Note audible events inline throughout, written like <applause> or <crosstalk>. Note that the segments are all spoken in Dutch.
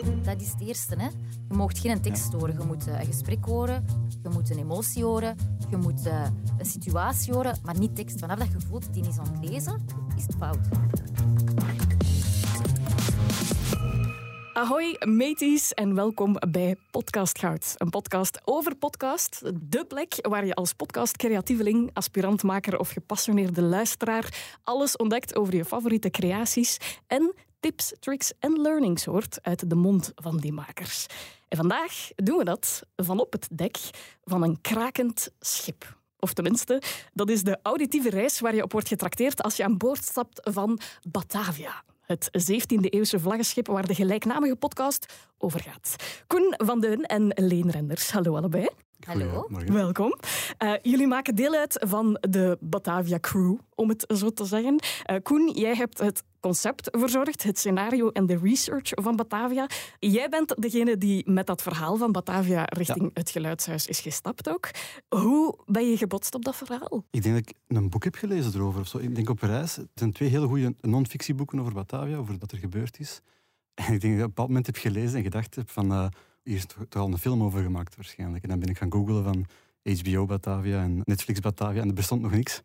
Dat is het eerste. Hè? Je mag geen tekst horen. Je moet eh, een gesprek horen, je moet een emotie horen, je moet uh, een situatie horen, maar niet tekst. Vanaf dat je voelt dat die is aan het lezen, is het fout. Ahoy mateys en welkom bij Podcast Goud. Een podcast over podcast. De plek waar je als podcast-creatieveling, aspirantmaker of gepassioneerde luisteraar alles ontdekt over je favoriete creaties en tips, tricks en learnings hoort uit de mond van die makers. En vandaag doen we dat van op het dek van een krakend schip. Of tenminste, dat is de auditieve reis waar je op wordt getrakteerd als je aan boord stapt van Batavia het 17e-eeuwse vlaggenschip waar de gelijknamige podcast over gaat. Koen van Deun en Leen Renders, hallo allebei. Hallo. Welkom. Uh, jullie maken deel uit van de Batavia Crew, om het zo te zeggen. Uh, Koen, jij hebt het concept verzorgd, het scenario en de research van Batavia. Jij bent degene die met dat verhaal van Batavia richting het geluidshuis is gestapt ook. Hoe ben je gebotst op dat verhaal? Ik denk dat ik een boek heb gelezen erover. Of zo. Ik denk op reis. Het zijn twee hele goede non-fictieboeken over Batavia, over wat er gebeurd is. <laughs> En ik denk dat ik op een bepaald moment heb gelezen en gedacht heb van... Uh, hier is toch al een film over gemaakt waarschijnlijk. En dan ben ik gaan googlen van HBO Batavia en Netflix Batavia en er bestond nog niks.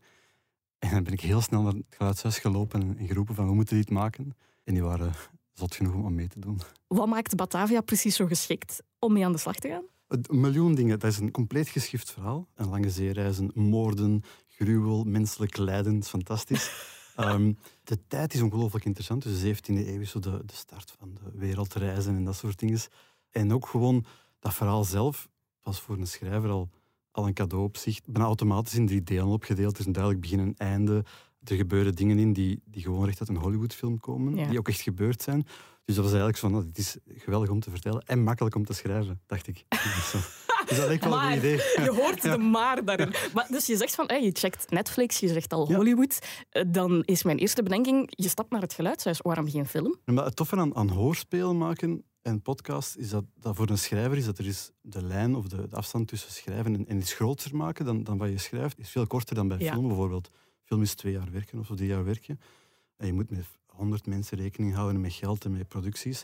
En dan ben ik heel snel naar het geluidshuis gelopen en geroepen van we moeten dit maken. En die waren zot genoeg om mee te doen. Wat maakt Batavia precies zo geschikt om mee aan de slag te gaan? Een miljoen dingen. Dat is een compleet geschift verhaal. Een lange zeereizen, moorden, gruwel, menselijk lijden. is fantastisch. <laughs> Ehm, de tijd is ongelooflijk interessant. Dus de 17e eeuw is zo de, de start van de wereldreizen en dat soort dingen. En ook gewoon dat verhaal zelf was voor een schrijver al al een cadeau op zich. Bijna automatisch in drie delen opgedeeld. Er is een duidelijk begin en einde. Er gebeuren dingen in die, die gewoon recht uit een Hollywoodfilm komen, die ook echt gebeurd zijn. Dus dat was eigenlijk zo van, dit is geweldig om te vertellen en makkelijk om te schrijven, dacht ik. <laughs> Dus dat lijkt wel een goed idee. Je hoort <laughs> de maar daarin. Maar, dus je zegt van, je checkt Netflix, je zegt al Hollywood. Eh, dan is mijn eerste bedenking, je stapt naar het geluidshuis. Waarom geen film? Maar het toffe aan, aan hoorspelen maken en podcast is dat, dat voor een schrijver is dat er is de lijn of de, de afstand tussen schrijven en, en, iets groter maken dan, dan wat je schrijft, is veel korter dan bij film bijvoorbeeld. Film is twee jaar werken of drie jaar werken. En je moet met honderd mensen rekening houden met geld en met producties.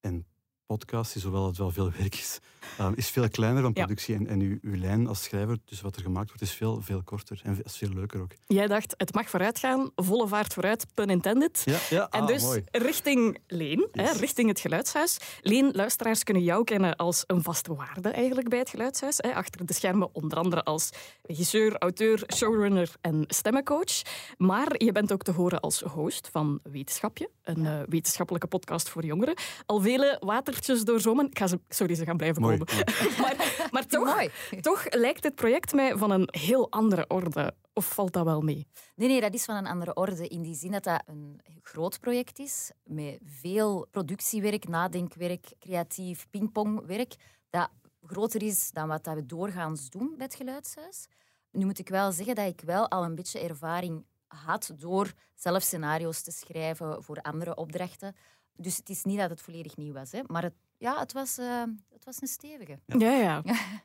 En podcast, hoewel het wel veel werk is, uh, is veel kleiner van productie. En, en uw, uw, lijn als schrijver, dus wat er gemaakt wordt, is veel, veel korter. En is veel leuker ook. Jij dacht, het mag vooruit gaan, volle vaart vooruit, pun intended. Ja, ja. en ah, dus richting Leen, hè, richting het geluidshuis. Leen, luisteraars kunnen jou kennen als een vaste waarde eigenlijk bij het geluidshuis. Hè, achter de schermen onder andere als regisseur, auteur, showrunner en stemmencoach. Maar je bent ook te horen als host van Wetenschapje, een uh, wetenschappelijke podcast voor jongeren. Al vele water door zomen. Ik ga ze, sorry, ze gaan blijven komen. <laughs> maar, maar toch, toch lijkt het project mij van een heel andere orde. Of valt dat wel mee? Nee, nee, dat is van een andere orde. In die zin dat dat een groot project is. Met veel productiewerk, nadenkwerk, creatief pingpongwerk. Dat groter is dan wat we doorgaans doen bij het Geluidshuis. Nu moet ik wel zeggen dat ik wel al een beetje ervaring had door zelf scenario's te schrijven voor andere opdrachten. Dus het is niet dat het volledig nieuw was, hè, maar het, ja, het, was, uh, het was een stevige. Ja, <laughs> ja.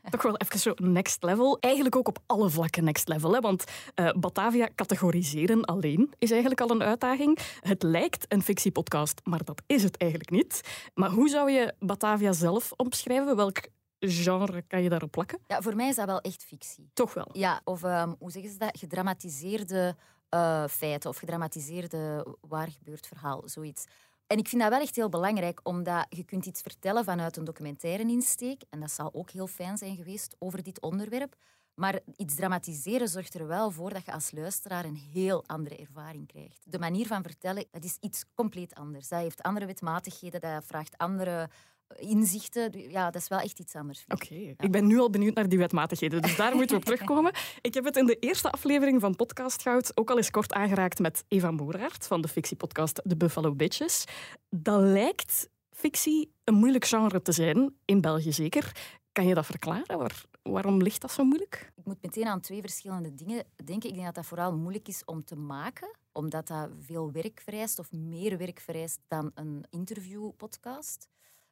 Toch wel even zo next level. Eigenlijk ook op alle vlakken next level. Hè, want uh, Batavia categoriseren alleen is eigenlijk al een uitdaging. Het lijkt een fictiepodcast, maar dat is het eigenlijk niet. Maar hoe zou je Batavia zelf omschrijven? Welk genre kan je daarop plakken? Ja, voor mij is dat wel echt fictie. Toch wel? Ja, of um, hoe zeggen ze dat? Gedramatiseerde uh, feiten of gedramatiseerde waar gebeurd verhaal, zoiets. En ik vind dat wel echt heel belangrijk, omdat je kunt iets vertellen vanuit een documentaire insteek. En dat zal ook heel fijn zijn geweest over dit onderwerp. Maar iets dramatiseren zorgt er wel voor dat je als luisteraar een heel andere ervaring krijgt. De manier van vertellen, dat is iets compleet anders. Dat heeft andere wetmatigheden, dat vraagt andere inzichten. Ja, dat is wel echt iets anders. Oké, ik ben nu al benieuwd naar die wetmatigheden, dus daar moeten we op <laughs> terugkomen. Ik heb het in de eerste aflevering van Podcast Goud ook al eens kort aangeraakt met Eva Moeraert van de fictiepodcast The Buffalo Bitches. Dat lijkt fictie een moeilijk genre te zijn, in België zeker. Kan je dat verklaren? Waar, waarom ligt dat zo moeilijk? Ik moet meteen aan twee verschillende dingen denken. Ik denk dat dat vooral moeilijk is om te maken, omdat dat veel werk vereist of meer werk vereist dan een interviewpodcast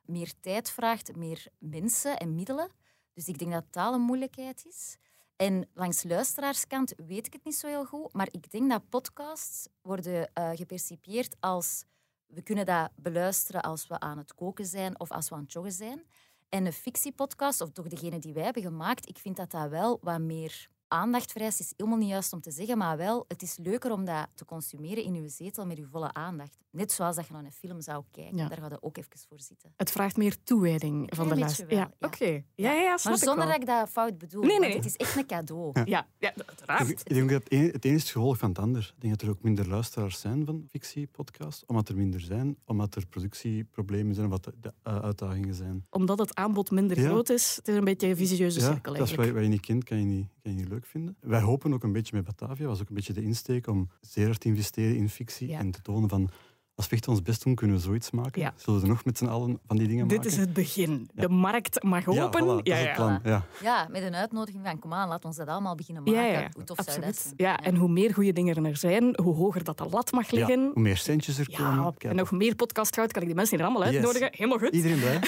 meer tijd vraagt, meer mensen en middelen. Dus ik denk dat taal een moeilijkheid is. En langs luisteraarskant weet ik het niet zo heel goed, maar ik denk dat podcasts worden uh, gepercipieerd als we kunnen dat beluisteren als we aan het koken zijn of als we aan het joggen zijn. En een fictiepodcast, of toch degene die wij hebben gemaakt, ik vind dat dat wel wat meer aandacht vereist is helemaal niet juist om te zeggen, maar wel, het is leuker om dat te consumeren in je zetel met je volle aandacht. Net zoals dat je naar een film zou kijken. Ja. Daar gaat je ook even voor zitten. Het vraagt meer toewijding van de Klein luister. beetje Ja, ja. oké. Ja, ja, Maar zonder dat ik dat fout bedoel. Nee, nee. Want het is echt een cadeau. Ja, ja, uiteraard. Ik, ik denk dat het een, het een is het gevolg van het ander. Ik denk dat er ook minder luisteraars zijn van fictiepodcasts, omdat er minder zijn, omdat er productieproblemen zijn, wat de, de, eh, uitdagingen zijn. Omdat het aanbod minder Ja. groot is, het is een beetje een visieuze Ja, cirkel dat is wat, eigenlijk. je- wat je niet kent, kan je niet, kan je niet leuk vinden. Wij hopen ook een beetje met Batavia, was ook een beetje de insteek om zeer hard te investeren in fictie Ja. en te tonen van als we echt ons best doen, kunnen we zoiets maken. Ja. Zullen we er nog met z'n allen van die dingen Dit maken? is het begin. Ja. De markt mag ja, open. voilà, dat is het plan. Ja. Ja, met een uitnodiging van kom aan, laat ons dat allemaal beginnen maken. ja, ja, Hoe tof zou dat zijn? Ja, en hoe meer goede dingen er zijn, hoe hoger dat de lat mag Ja, liggen. hoe meer centjes er Ja, komen. en nog meer podcast houden, kan ik die mensen hier allemaal Yes. uitnodigen. Helemaal goed. Iedereen blij.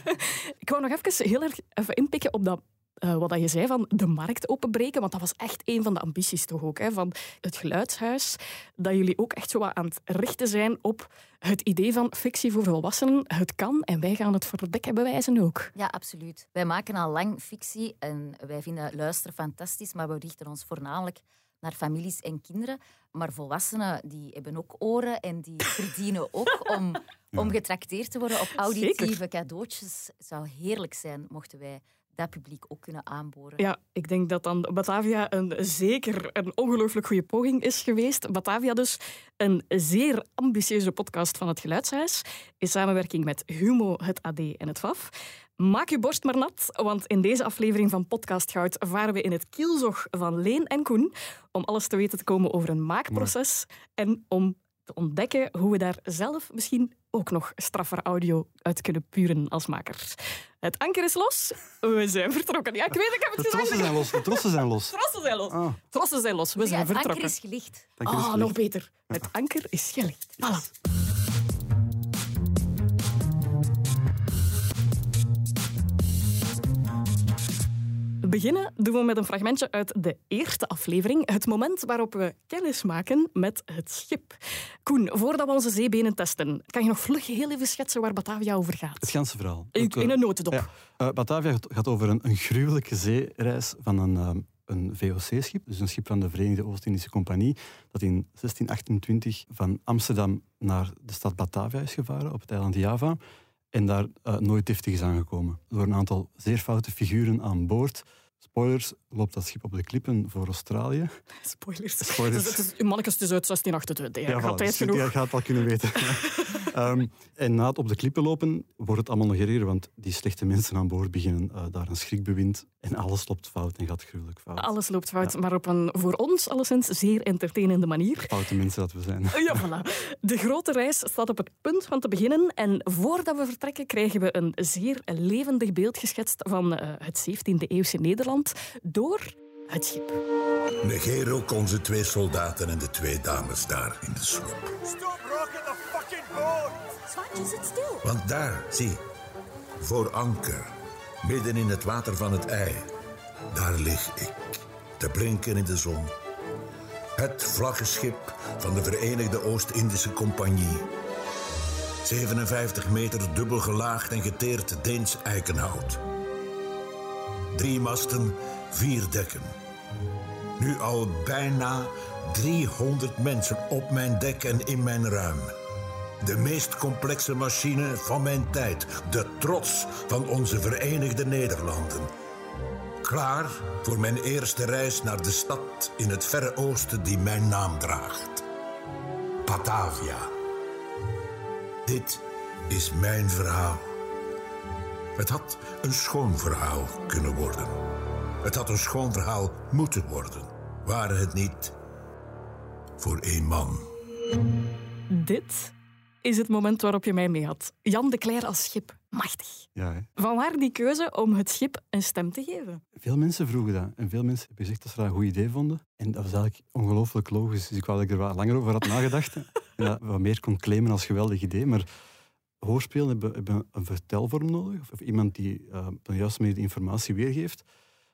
<laughs> Ik wou nog even heel erg even inpikken op dat, eh, wat dat je zei van de markt openbreken. Want dat was echt een van de ambities toch ook. Hè, van het geluidshuis. Dat jullie ook echt zo wat aan het richten zijn op het idee van fictie voor volwassenen. Het kan en wij gaan het voor de bek en bewijzen ook. Ja, absoluut. Wij maken al lang fictie en wij vinden luisteren fantastisch, maar we richten ons voornamelijk naar families en kinderen. Maar volwassenen die hebben ook oren en die <laughs> verdienen ook om, om getrakteerd te worden op auditieve cadeautjes. Het zou heerlijk zijn mochten wij dat publiek ook kunnen aanboren. Ja, ik denk dat dan Batavia een zeker een ongelooflijk goede poging is geweest. Batavia dus, een zeer ambitieuze podcast van het Geluidshuis, in samenwerking met Humo, het AD en het FAF. Maak je borst maar nat, want in deze aflevering van Podcast Goud varen we in het kielzog van Leen en Koen om alles te weten te komen over een maakproces en om te ontdekken hoe we daar zelf misschien ook nog straffer audio uit kunnen puren als makers. Het anker is los. We zijn vertrokken. Ja, ik weet, ik heb het De gezegd. trossen zijn los. De trossen zijn los. <laughs> Trossen zijn los. Ah, Trossen zijn los. We Ja, zijn het anker vertrokken. is gelicht. dank je, dat is Ah, gelicht. nog beter. Het anker is gelicht. Voilà. Beginnen doen we met een fragmentje uit de eerste aflevering. Het moment waarop we kennis maken met het schip. Koen, voordat we onze zeebenen testen, kan je nog vlug heel even schetsen waar Batavia over gaat? Het ganse verhaal. In, eh, in een notendop. Ja. Eh, Batavia gaat- over een, een gruwelijke zeereis van een, ehm, een VOC-schip, dus een schip van de Verenigde Oost-Indische Compagnie, dat in 1628 van Amsterdam naar de stad Batavia is gevaren, op het eiland Java, en daar eh, nooit deftig is aangekomen. Door een aantal zeer foute figuren aan boord. Spoilers, loopt dat schip op de klippen voor Australië. <laughs> Spoilers. Spoilers. Is, het is, mannetjes, het is uit 1628. Ja, voilà, gaat tijd dus genoeg. Gaat het wel kunnen weten. <laughs> <laughs> Ehm, en na het op de klippen lopen wordt het allemaal nog erger, want die slechte mensen aan boord beginnen eh, daar een schrikbewind en alles loopt fout en gaat gruwelijk fout. Alles loopt fout, maar op een voor ons alleszins zeer entertainende manier. Foute mensen dat we zijn. Ja, voilà. De grote reis staat op het punt van te beginnen. En voordat we vertrekken krijgen we een zeer levendig beeld geschetst van eh, het 17e-eeuwse Nederland door het schip. Negero kon zijn twee soldaten en de twee dames daar in de sloep. Stop rocking the fucking boat! Zwaantje, zit stil. Want daar, zie, voor anker, midden in het water van het ei, daar lig ik, te blinken in de zon. Het vlaggenschip van de Verenigde Oost-Indische Compagnie. 57 meter dubbel gelaagd en geteerd Deens eikenhout. Drie masten, vier dekken. Nu al bijna 300 mensen op mijn dek en in mijn ruim. De meest complexe machine van mijn tijd. De trots van onze Verenigde Nederlanden. Klaar voor mijn eerste reis naar de stad in het verre oosten die mijn naam draagt. Batavia. Dit is mijn verhaal. Het had een schoon verhaal kunnen worden. Het had een schoon verhaal moeten worden. Waren het niet voor één man. Dit is het moment waarop je mij mee had. Jan de Cler als schip. Machtig. Ja, hè. Vanwaar die keuze om het schip een stem te geven? Veel mensen vroegen dat. En veel mensen hebben gezegd dat ze dat een goed idee vonden. En dat was eigenlijk ongelooflijk logisch. Dus ik wou dat ik er wat langer over had nagedacht. <laughs> en dat wat meer kon claimen als geweldig idee. Maar hoorspelen hebben, hebben een vertelvorm nodig. Of, of iemand die eh, op de juiste manier de informatie weergeeft.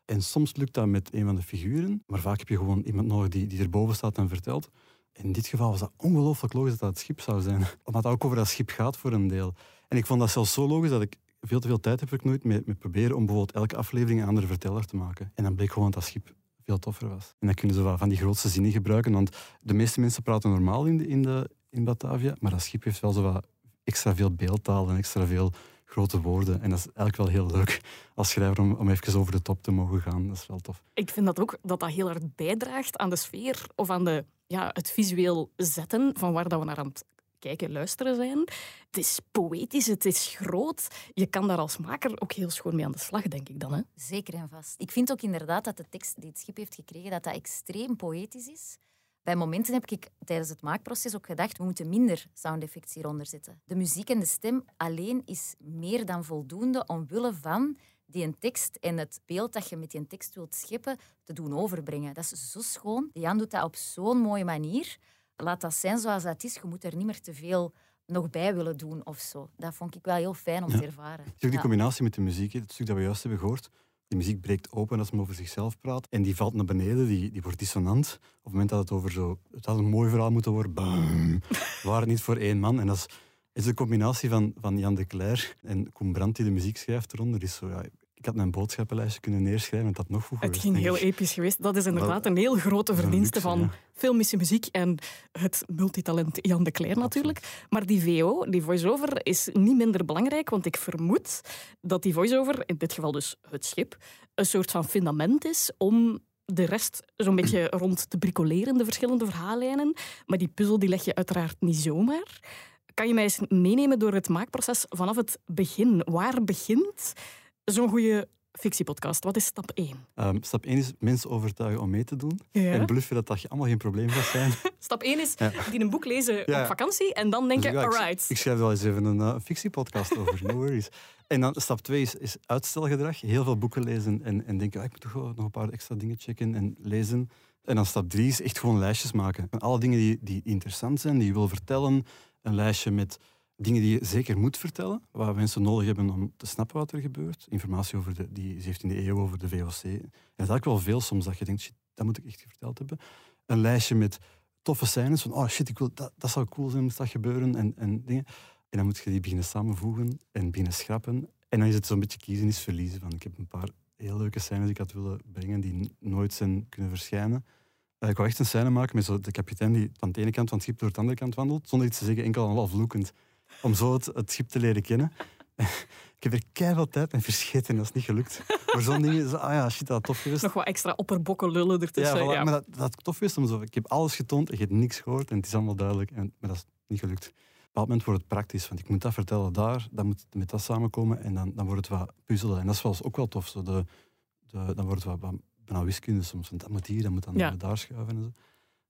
En soms lukt dat met een van de figuren. Maar vaak heb je gewoon iemand nodig die, die erboven staat en vertelt. in dit geval was dat ongelooflijk logisch dat dat het schip zou zijn. <laughs> Omdat het ook over dat schip gaat voor een deel. En ik vond dat zelfs zo logisch dat ik veel te veel tijd heb geknoeid met, met proberen om bijvoorbeeld elke aflevering een andere verteller te maken. En dan bleek gewoon dat dat schip veel toffer was. En dan kunnen ze wel van die grootste zinnen gebruiken, want de meeste mensen praten normaal in, de, in, de, in Batavia, maar dat schip heeft wel zo wat extra veel beeldtaal en extra veel grote woorden. En dat is eigenlijk wel heel leuk als schrijver om, om even over de top te mogen gaan. Dat is wel tof. Ik vind dat ook dat dat heel hard bijdraagt aan de sfeer of aan de, ja, het visueel zetten van waar dat we naar aan het kijken, luisteren zijn. Het is poëtisch, het is groot. Je kan daar als maker ook heel schoon mee aan de slag, denk ik dan. Hè? Zeker en vast. Ik vind ook inderdaad dat de tekst die het schip heeft gekregen, dat dat extreem poëtisch is. Bij momenten heb ik tijdens het maakproces ook gedacht, we moeten minder sound effects hieronder zetten. De muziek en de stem alleen is meer dan voldoende omwille van die een tekst en het beeld dat je met die tekst wilt scheppen te doen overbrengen. Dat is zo schoon. Jan doet dat op zo'n mooie manier. Laat dat zijn zoals dat is. Je moet er niet meer te veel nog bij willen doen of zo. Dat vond ik wel heel fijn om Ja. te ervaren. Het is ook die Ja. combinatie met de muziek, het stuk dat we juist hebben gehoord. Die muziek breekt open als men over zichzelf praat. En die valt naar beneden, die, die wordt dissonant. Op het moment dat het over zo... Het had een mooi verhaal moeten worden. Bam. <laughs> Waren niet voor één man. En dat is, is de combinatie van, van Jan de Cler en Koen Brandt die de muziek schrijft eronder. Is zo, ja, ik had mijn boodschappenlijstje kunnen neerschrijven en dat nog goed Het ging heel episch geweest. Dat is inderdaad Dat- een heel grote verdienste luxe, van ja. filmische muziek en het multitalent Jan de Cler natuurlijk. Maar die VO, die voice-over, is niet minder belangrijk, want ik vermoed dat die voice-over, in dit geval dus het schip, een soort van fundament is om de rest zo'n beetje <clears throat> rond te bricoleren, de verschillende verhaallijnen. Maar die puzzel die leg je uiteraard niet zomaar. Kan je mij eens meenemen door het maakproces vanaf het begin? Waar begint zo'n goede fictiepodcast? Wat is stap 1? Ehm, stap 1 is mensen overtuigen om mee te doen. Ja. En bluffen dat dat allemaal geen probleem gaat zijn. <laughs> Stap 1 is Ja. die een boek lezen Ja. op vakantie en dan denk je, Dus ik- alright. Ik schrijf er wel eens even een uh, fictiepodcast over, no worries. En dan stap twee is, is uitstelgedrag. Heel veel boeken lezen en, en denken, ah, ik moet toch nog een paar extra dingen checken en lezen. En dan stap drie is echt gewoon lijstjes maken. Alle dingen die, die interessant zijn, die je wil vertellen. Een lijstje met dingen die je zeker moet vertellen, waar mensen nodig hebben om te snappen wat er gebeurt. Informatie over de, die 17e eeuw, over de VOC. En dat is eigenlijk wel veel soms dat je denkt, shit, dat moet ik echt verteld hebben. Een lijstje met toffe scènes, van oh shit, ik wil, dat, dat zou cool zijn, moest dat gebeuren, en, en dingen. En dan moet je die beginnen samenvoegen en beginnen schrappen. En dan is het zo'n beetje kiezen is verliezen. Van, ik heb een paar heel leuke scènes die ik had willen brengen, die nooit zijn kunnen verschijnen. Eh, ik wou echt een scène maken met zo de kapitein die van de ene kant van het schip door de andere kant wandelt, zonder iets te zeggen, enkel en afloekend. Om zo het, het schip te leren kennen. <laughs> ik heb er keihard tijd en verscheten en dat is niet gelukt. Maar zo'n dingen, zo, ah ja, shit, dat tof geweest. Nog wat extra opperbokken lullen ertussen. Ja, voilà, ja. maar dat, dat tof geweest om zo... Ik heb alles getoond en je hebt niks gehoord en het is allemaal duidelijk. En, maar dat is niet gelukt. Op een bepaald moment wordt het praktisch, want ik moet dat vertellen daar, dan moet het met dat samenkomen en dan, dan wordt het wat puzzelen. En dat is wel ook wel tof. Zo de, de, dan wordt het wat, wat bijna wiskunde soms. Want dat moet hier, dat moet dan Ja. daar schuiven en zo.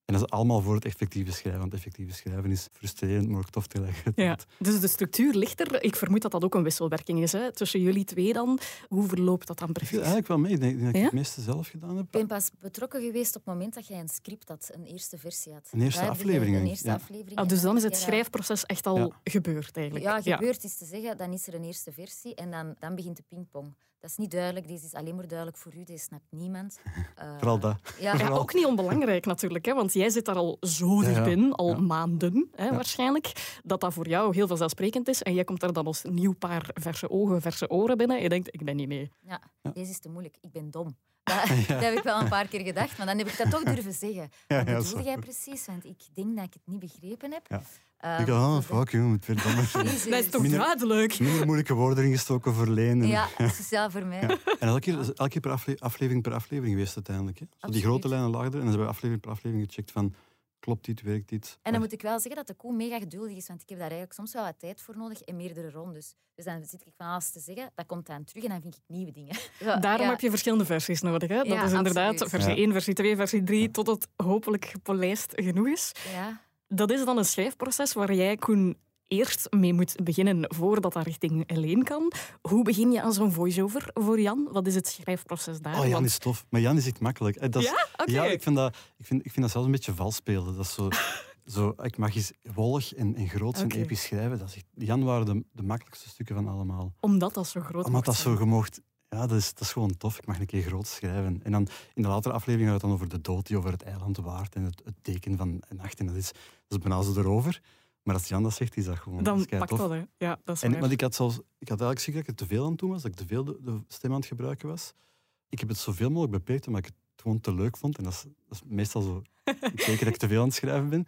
En dat is allemaal voor het effectieve schrijven. Want effectieve schrijven is frustrerend, maar ook tof tegelijkertijd. Ja. Dus de structuur ligt er. Ik vermoed dat dat ook een wisselwerking is. Hè? Tussen jullie twee dan. Hoe verloopt dat dan Ik precies? eigenlijk wel mee. Ik denk, ik dat ik Ja? het meeste zelf gedaan heb. Ik ben pas betrokken geweest op het moment dat jij een script had, een eerste versie had. Een eerste Daar aflevering, Een eerste ja. aflevering. Ah, dus dan is het schrijfproces echt al Ja. gebeurd eigenlijk. Ja, gebeurd is te zeggen, dan is er een eerste versie en dan, dan begint de pingpong. Dat is niet duidelijk, deze is alleen maar duidelijk voor u, deze snapt niemand. <laughs> Eh, Vooral dat. Ja, ook niet onbelangrijk natuurlijk, hè, want jij zit daar al zo Ja, dichtbin, al Ja. maanden hè, Ja. waarschijnlijk, dat dat voor jou heel vanzelfsprekend is. En jij komt daar dan als nieuw paar verse ogen, verse oren binnen. En je denkt, ik ben niet mee. ja, Ja. deze is te moeilijk, ik ben dom. Dat, <laughs> <laughs> dat heb ik wel een paar keer gedacht, maar dan heb ik dat toch durven zeggen. Wat bedoel jij precies? Want ik denk dat ik het niet begrepen heb. Ja. Ehm, ik dacht, oh, dus fuck, verdomme. <laughs> Jezus. Dat is toch Minder- duidelijk? Minder moeilijke woorden erin gestoken voor Leen. En- Ja, sociaal voor mij. En elke keer, elke keer per afle- aflevering per aflevering geweest uiteindelijk. Hè. Zo die grote lijnen lagen er en dan hebben we aflevering per aflevering gecheckt van klopt dit, werkt dit. En dan moet ik wel zeggen dat de koe mega geduldig is, want ik heb daar eigenlijk soms wel wat tijd voor nodig en meerdere rondes. Dus dan zit ik van alles te zeggen, dat komt dan terug en dan vind ik nieuwe dingen. <laughs> Ja, Daarom ja. heb je verschillende versies nodig. Hè? Dat Ja, is inderdaad absoluut. versie Ja. 1, versie 2, versie 3, tot het hopelijk gepolijst genoeg is. Ja. Dat is dan een schrijfproces waar jij, Koen, eerst mee moet beginnen voordat dat richting Helene kan. Hoe begin je aan zo'n voice-over voor Jan? Wat is het schrijfproces daar? Oh, Jan is tof. Maar Jan is echt makkelijk. Eh, Dat is, Ja? Oké. ja, ik vind, dat, ik, vind, ik vind dat zelfs een beetje vals spelen. Dat is zo, zo, ik mag eens wollig en, en groot en episch schrijven. Dat is echt, Jan waren de, de makkelijkste stukken van allemaal. Omdat dat zo groot Omdat dat zo gemocht... Ja, dat is, dat is gewoon tof. Ik mag een keer groot schrijven. En dan in de latere aflevering gaat het dan over de dood die over het eiland waart en het, het teken van een nacht. En dat is, dat is bijna zo erover. Maar als Jan dat zegt, is dat gewoon Dan pakt tof. dat, hè. Ja, dat is En, want ik had, zelfs, ik had eigenlijk schrik dat ik er te veel aan het doen was, dat ik te veel de, de stem aan het gebruiken was. Ik heb het zoveel mogelijk beperkt, omdat ik het gewoon te leuk vond. En dat is, dat is meestal zo <laughs> teken dat ik te veel aan het schrijven ben.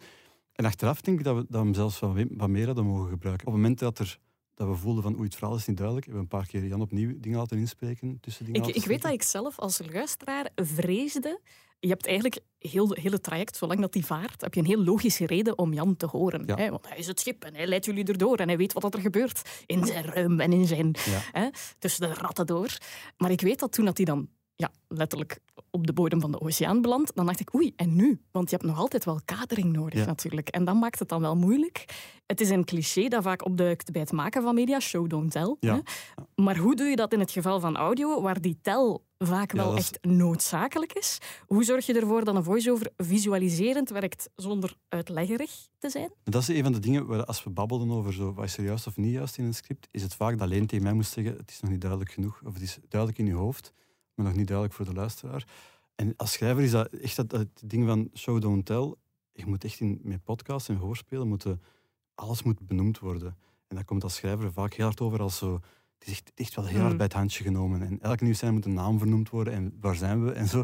En achteraf denk ik dat we, dat we hem zelfs wat, wat meer hadden mogen gebruiken. Op het moment dat, er, dat we voelden van oei, het verhaal is niet duidelijk, hebben we een paar keer Jan opnieuw dingen laten inspreken. Tussen dingen Ik, laten ik weet dat ik zelf als luisteraar vreesde. Je hebt eigenlijk heel het hele traject, zolang dat die vaart, heb je een heel logische reden om Jan te horen. Ja. Hè? Want hij is het schip en hij leidt jullie erdoor en hij weet wat er gebeurt in zijn ruim en in zijn Ja. hè, tussen de ratten door. Maar ik weet dat toen dat hij dan ja, letterlijk op de bodem van de oceaan belandt, dan dacht ik, oei, en nu? Want je hebt nog altijd wel kadering nodig Ja. natuurlijk. En dat maakt het dan wel moeilijk. Het is een cliché dat vaak opduikt bij het maken van media, show, don't tell. Ja. Hè? Maar hoe doe je dat in het geval van audio, waar die tel vaak Ja, wel is- echt noodzakelijk is? Hoe zorg je ervoor dat een voice-over visualiserend werkt zonder uitleggerig te zijn? Dat is een van de dingen waar als we babbelden over zo, wat is er juist of niet juist in een script, is het vaak dat Leen tegen mij moest zeggen, het is nog niet duidelijk genoeg, of het is duidelijk in je hoofd, maar nog niet duidelijk voor de luisteraar. En als schrijver is dat echt dat, dat ding van show, don't tell. Je moet echt in, met podcasts en hoorspelen, moeten, alles moet benoemd worden. En dat komt als schrijver vaak heel hard over als zo, het is echt, echt wel heel hard Mm. bij het handje genomen. En elke nieuwscène moet een naam vernoemd worden en waar zijn we en zo.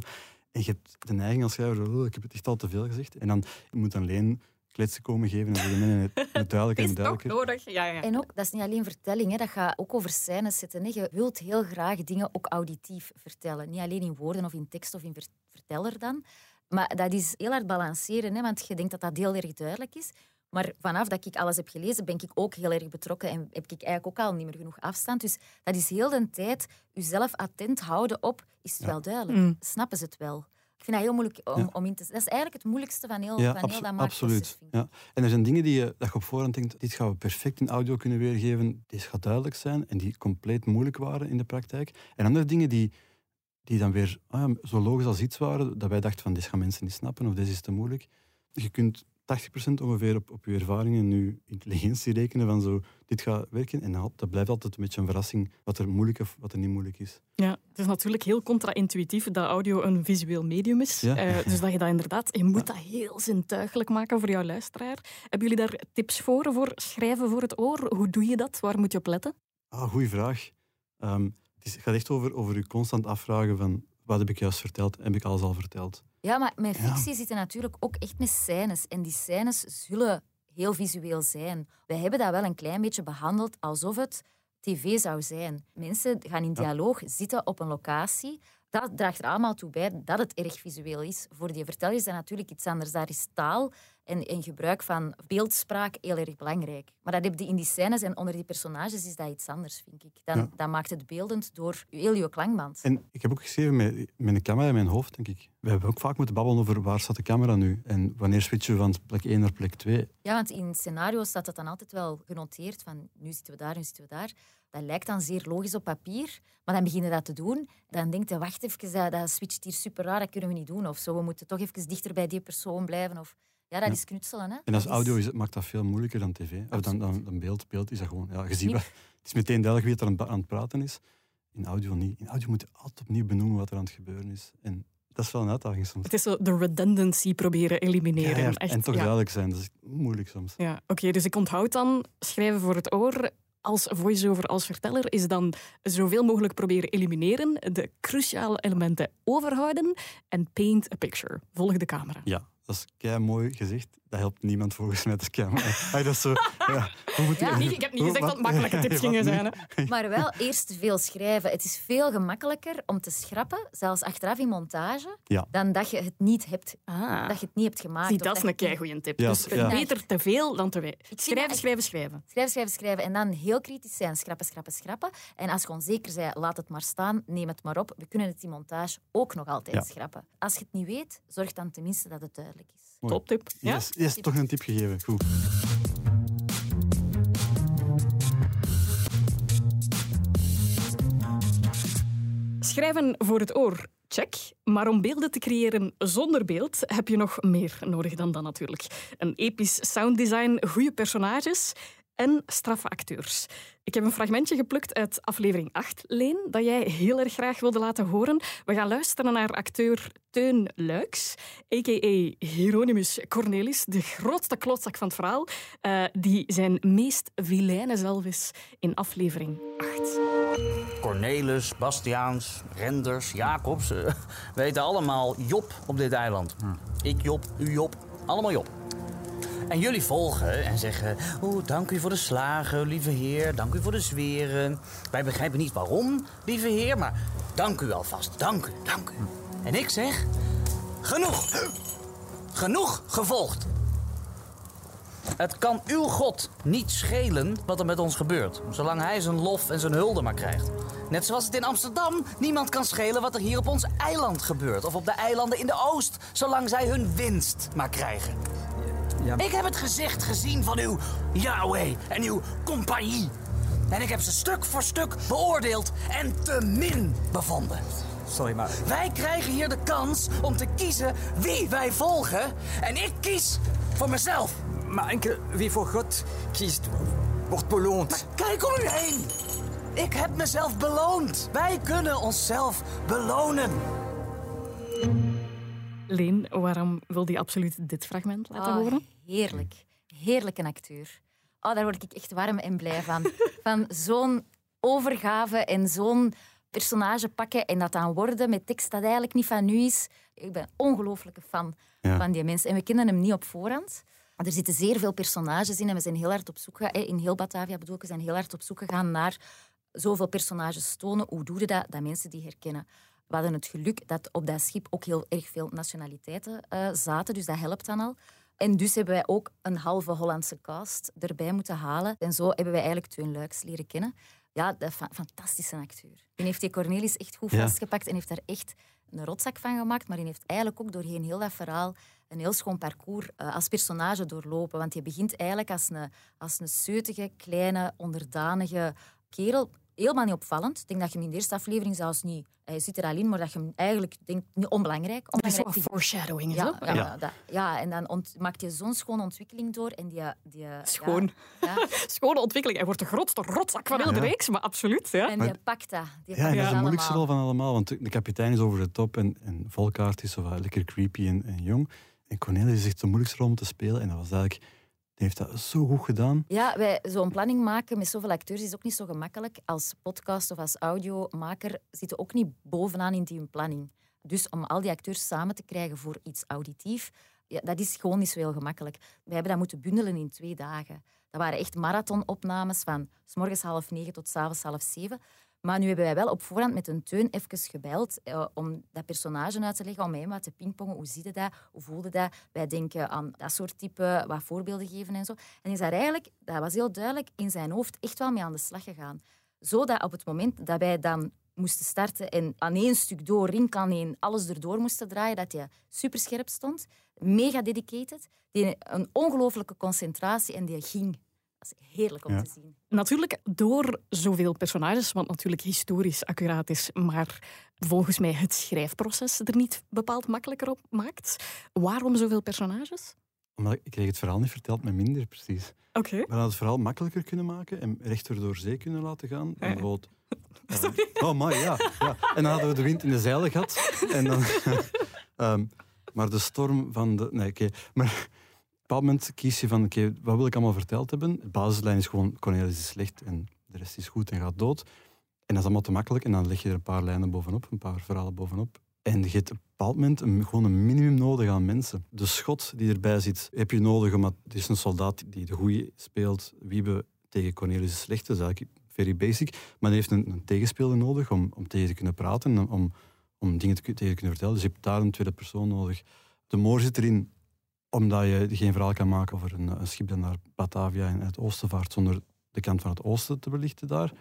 En je hebt de neiging als schrijver, oh, ik heb het echt al te veel gezegd. En dan je moet dan Leen kletsen komen geven en nee, het duidelijk <laughs> en Is toch duidelijker. nodig? Ja, ja. En ook, dat is niet alleen vertelling, hè, dat gaat ook over scènes zetten. Hè. Je wilt heel graag dingen ook auditief vertellen. Niet alleen in woorden of in tekst of in ver- verteller dan. Maar dat is heel hard balanceren, hè, want je denkt dat dat heel erg duidelijk is. Maar vanaf dat ik alles heb gelezen, ben ik ook heel erg betrokken en heb ik eigenlijk ook al niet meer genoeg afstand. Dus dat is heel de tijd jezelf attent houden op, is het Ja. wel duidelijk? Mm. Snappen ze het wel? Ik vind dat heel moeilijk om, Ja. om in te... Dat is eigenlijk het moeilijkste van heel, Ja, van heel dat absoluut. Ja. En er zijn dingen die je, dat je op voorhand denkt, dit gaan we perfect in audio kunnen weergeven, dit gaat duidelijk zijn, en die compleet moeilijk waren in de praktijk. En andere dingen die, die dan weer ah ja, zo logisch als iets waren, dat wij dachten van, dit gaan mensen niet snappen, of dit is te moeilijk. Je kunt 80% ongeveer op, op je ervaringen en je intelligentie rekenen van zo, dit gaat werken. En dat blijft altijd een beetje een verrassing wat er moeilijk of wat er niet moeilijk is. Ja, het is natuurlijk heel contra-intuïtief dat audio een visueel medium is. Ja. Eh, dus dat je dat inderdaad, je moet dat heel zintuigelijk maken voor jouw luisteraar. Hebben jullie daar tips voor, voor schrijven voor het oor? Hoe doe je dat? Waar moet je op letten? Ah, goeie vraag. Ehm, het, is, het gaat echt over, over je constant afvragen van, wat heb ik juist verteld? Heb ik alles al verteld? Ja, maar met Ja. fictie zitten natuurlijk ook echt met scènes. En die scènes zullen heel visueel zijn. Wij hebben dat wel een klein beetje behandeld alsof het tv zou zijn. Mensen gaan in dialoog zitten op een locatie. Dat draagt er allemaal toe bij dat het erg visueel is. Voor die verteller is dat natuurlijk iets anders. Daar is taal en, en gebruik van beeldspraak heel erg belangrijk. Maar dat heb je in die scènes en onder die personages is dat iets anders, vind ik. Dan, Ja. Dan maakt het beeldend door heel je klankband. En ik heb ook geschreven met, met een camera in mijn hoofd, denk ik. We hebben ook vaak moeten babbelen over waar staat de camera nu en wanneer switchen we van plek 1 naar plek 2. Ja, want in het scenario staat dat dan altijd wel genoteerd van nu zitten we daar, nu zitten we daar. Dat lijkt dan zeer logisch op papier, maar dan beginnen dat te doen. Dan denkt je, wacht even, dat, dat switcht hier super raar, dat kunnen we niet doen. Of zo, we moeten toch even dichter bij die persoon blijven. Of, ja, dat Ja. is knutselen. Hè? En als Dat audio is, het- maakt dat veel moeilijker dan tv. Of dan, dan, dan beeld. Beeld is dat gewoon, ja, je ziet Nee. het is meteen duidelijk wie er aan, het- aan het praten is. In audio niet. In audio moet je altijd opnieuw benoemen wat er aan het gebeuren is. En dat is wel een uitdaging soms. Het is zo de redundancy proberen elimineren. Ja, ja, Echt, en toch ja. duidelijk zijn, dat is moeilijk soms. Ja, oké, dus ik onthoud dan schrijven voor het oor. Als voice-over, als verteller, is dan zoveel mogelijk proberen elimineren, de cruciale elementen overhouden en paint a picture. Volg de camera. Ja, dat is kei mooi gezegd. Dat helpt niemand volgens mij te camera. Ay, dat is zo, <laughs> ja. Hoe moet Ja, Niet- ik heb niet gezegd dat het makkelijke <laughs> tips Wat gingen zijn. Hè. <laughs> Maar wel eerst te veel schrijven. Het is veel gemakkelijker om te schrappen, zelfs achteraf in montage, Ja. dan dat je het niet hebt, Ah, dat je het niet hebt gemaakt. zie, dat is een niet- keigoeie tip. Ja, dus ja. beter te veel dan te weinig. Schrijven, dat- schrijven, schrijven. Schrijven, schrijven, schrijven. En dan heel kritisch zijn. Schrappen, schrappen, schrappen. En als je onzeker bent, laat het maar staan. Neem het maar op. We kunnen het in montage ook nog altijd Ja. schrappen. Als je het niet weet, zorg dan tenminste dat het duidelijk is. Toptip. Ja? Yes, yes, toch een tip gegeven. Goed. Schrijven voor het oor, check. Maar om beelden te creëren zonder beeld heb je nog meer nodig dan dat natuurlijk. Een episch sounddesign, goede personages en straffe acteurs. Ik heb een fragmentje geplukt uit aflevering 8, Leen, dat jij heel erg graag wilde laten horen. We gaan luisteren naar acteur Teun Luiks, a.k.a. Hieronymus Cornelis, de grootste klootzak van het verhaal, uh, die zijn meest vilijne zelf is in aflevering 8. Cornelis, Bastiaans, Renders, Jacobs, uh, <laughs> weten allemaal Job op dit eiland. Ik Job, u Job, allemaal Job. En jullie volgen en zeggen: Oh, dank u voor de slagen, lieve heer. Dank u voor de zweren. Wij begrijpen niet waarom, lieve heer, maar dank u alvast. Dank u, dank u. En ik zeg: Genoeg. Genoeg gevolgd. Het kan uw God niet schelen wat er met ons gebeurt, zolang hij zijn lof en zijn hulde maar krijgt. Net zoals het in Amsterdam niemand kan schelen wat er hier op ons eiland gebeurt, of op de eilanden in de Oost, zolang zij hun winst maar krijgen. Ja. Ik heb het gezicht gezien van uw Yahweh en uw compagnie. En ik heb ze stuk voor stuk beoordeeld en te min bevonden. Sorry, maar... Wij krijgen hier de kans om te kiezen wie wij volgen. En ik kies voor mezelf. Maar enkel wie voor God kiest, wordt beloond. Maar kijk om u heen. Ik heb mezelf beloond. Wij kunnen onszelf belonen. Leen, waarom wil je absoluut dit fragment laten Oh, horen? Heerlijk. Heerlijke acteur. Oh, daar word ik echt warm en blij van. <laughs> Van zo'n overgave en zo'n personage pakken en dat dan worden met tekst dat eigenlijk niet van nu is. Ik ben een ongelooflijke fan Ja. van die mensen. En we kennen hem niet op voorhand. Er zitten zeer veel personages in en we zijn heel hard op zoek gegaan. In heel Batavia bedoel ik, we zijn heel hard op zoek gegaan naar zoveel personages tonen. Hoe doe je dat? Dat mensen die herkennen. We hadden het geluk dat op dat schip ook heel erg veel nationaliteiten eh, zaten, dus dat helpt dan al. En dus hebben wij ook een halve Hollandse cast erbij moeten halen. En zo hebben wij eigenlijk Teun Luiks leren kennen. Ja, een fantastische acteur. Die heeft die Cornelis echt goed Ja. vastgepakt en heeft daar echt een rotzak van gemaakt. Maar die heeft eigenlijk ook doorheen heel dat verhaal een heel schoon parcours eh, als personage doorlopen. Want je begint eigenlijk als een, als een zeutige, kleine, onderdanige kerel. Helemaal niet opvallend. Ik denk dat je hem in de eerste aflevering zelfs niet... Hij zit er al in, maar dat je hem eigenlijk... Denk, niet onbelangrijk. Er is onbelangrijk foreshadowing. en ja, ja, Ja. dat- ja, en dan ont- maakt je zo'n schone ontwikkeling door. En die, die, Schoon. Ja, <laughs> ja. Schone ontwikkeling. Hij wordt de grootste rotzak van heel de reeks, maar absoluut. Ja. En Maar- die pakt dat. Die Ja, pakt en dat is dat de moeilijkste rol van allemaal, want de kapitein is over de top en, en Volkaart is zo lekker creepy en, en jong. En Cornelis is echt de moeilijkste rol om te spelen en dat was eigenlijk... Die heeft dat zo goed gedaan. Ja, wij, zo'n planning maken met zoveel acteurs is ook niet zo gemakkelijk. Als podcast of als audiomaker zitten ook niet bovenaan in die planning. Dus om al die acteurs samen te krijgen voor iets auditief, ja, dat is gewoon niet zo heel gemakkelijk. Wij hebben dat moeten bundelen in twee dagen. Dat waren echt marathonopnames van s morgens half negen tot s avonds half zeven. Maar nu hebben wij wel op voorhand met een teun even gebeld eh, om dat personage uit te leggen, om hem wat te pingpongen. Hoe zie je dat? Hoe voelde dat? Wij denken aan dat soort type, wat voorbeelden geven en zo. En is daar eigenlijk, dat was heel duidelijk, in zijn hoofd echt wel mee aan de slag gegaan. Zodat op het moment dat wij dan moesten starten en aan één stuk door, rink aan één, alles erdoor moesten draaien, dat hij superscherp stond, mega dedicated, die een ongelooflijke concentratie en die ging. Dat is heerlijk om Ja. te zien. Natuurlijk door zoveel personages, wat natuurlijk historisch accuraat is, maar volgens mij het schrijfproces er niet bepaald makkelijker op maakt. Waarom zoveel personages? Omdat ik kreeg het verhaal niet verteld met minder, precies. Oké. We hadden het verhaal makkelijker kunnen maken en rechter door zee kunnen laten gaan. En bijvoorbeeld... oh, maar ja, ja. En dan hadden we de wind in de zeilen gehad. En dan, <laughs> Ehm, maar de storm van de... Nee, oké. Maar op een bepaald moment kies je van, oké, wat wil ik allemaal verteld hebben? De basislijn is gewoon, Cornelis is slecht en de rest is goed en gaat dood. En dat is allemaal te makkelijk. En dan leg je er een paar lijnen bovenop, een paar verhalen bovenop. En je hebt op een bepaald moment een, gewoon een minimum nodig aan mensen. De schot die erbij zit, heb je nodig, omdat het is een soldaat die de goeie speelt. Wiebe tegen Cornelis is slecht, dat is eigenlijk very basic. Maar die heeft een, een tegenspeler nodig om, om tegen te kunnen praten en om, om dingen te, tegen te kunnen vertellen. Dus je hebt daar een tweede persoon nodig. De moor zit erin omdat je geen verhaal kan maken over een, een schip dat naar Batavia en het oosten vaart zonder de kant van het oosten te belichten daar.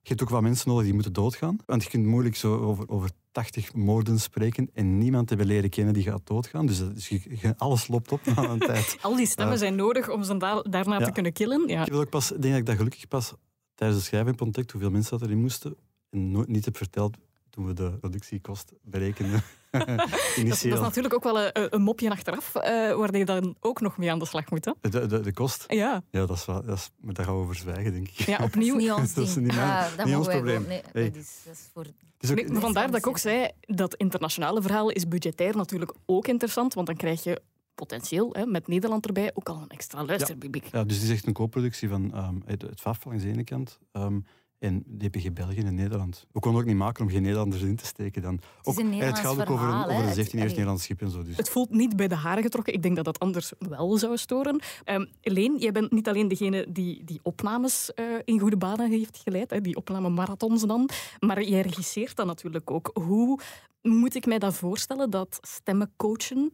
Je hebt ook wat mensen nodig die moeten doodgaan. Want je kunt moeilijk zo over, over 80 moorden spreken en niemand hebben leren kennen die gaat doodgaan. Dus, je- je- alles loopt op na een <laughs> tijd. Al die stemmen Ja. zijn nodig om ze da- daarna Ja. te kunnen killen. Ja. Ik heb ook pas, ik denk dat ik dat gelukkig pas tijdens het schrijven ontdekt hoeveel mensen dat erin moesten. En nooit niet heb verteld toen we de productiekost berekenden. <laughs> <laughs> Dat, dat is natuurlijk ook wel een, een mopje achteraf, eh, waar je dan ook nog mee aan de slag moet. Hè? De, de, de kost? Ja. Ja, dat is wel, dat is, maar daar gaan we over zwijgen, denk ik. ja, Dat is opnieuw. niet <laughs> ons Dat is niet mijn- Ja, dat niet mogen ons probleem. gewoon- Nee, Hey. dat, is, dat is voor... Het is ook- Nee, maar vandaar dat ik ook zei, dat internationale verhaal is budgetair natuurlijk ook interessant, want dan krijg je potentieel, hè, met Nederland erbij, ook al een extra luisterpubliek. Ja, dus het is echt een co-productie van ehm, het, het FAF langs de ene kant ehm, en DPG België en Nederland. We konden ook niet maken om geen Nederlanders in te steken dan. Ook, een Nederlands het gaat ook over, een, over een Het- 17 jaar allee. Nederlands schip en zo. Dus. Het voelt niet bij de haren getrokken. Ik denk dat dat anders wel zou storen. Um, Leen, jij bent niet alleen degene die die opnames eh, in goede banen heeft geleid, hè, die opnamemarathons dan, maar jij regisseert dat natuurlijk ook. Hoe moet ik mij dat voorstellen, dat stemmen coachen?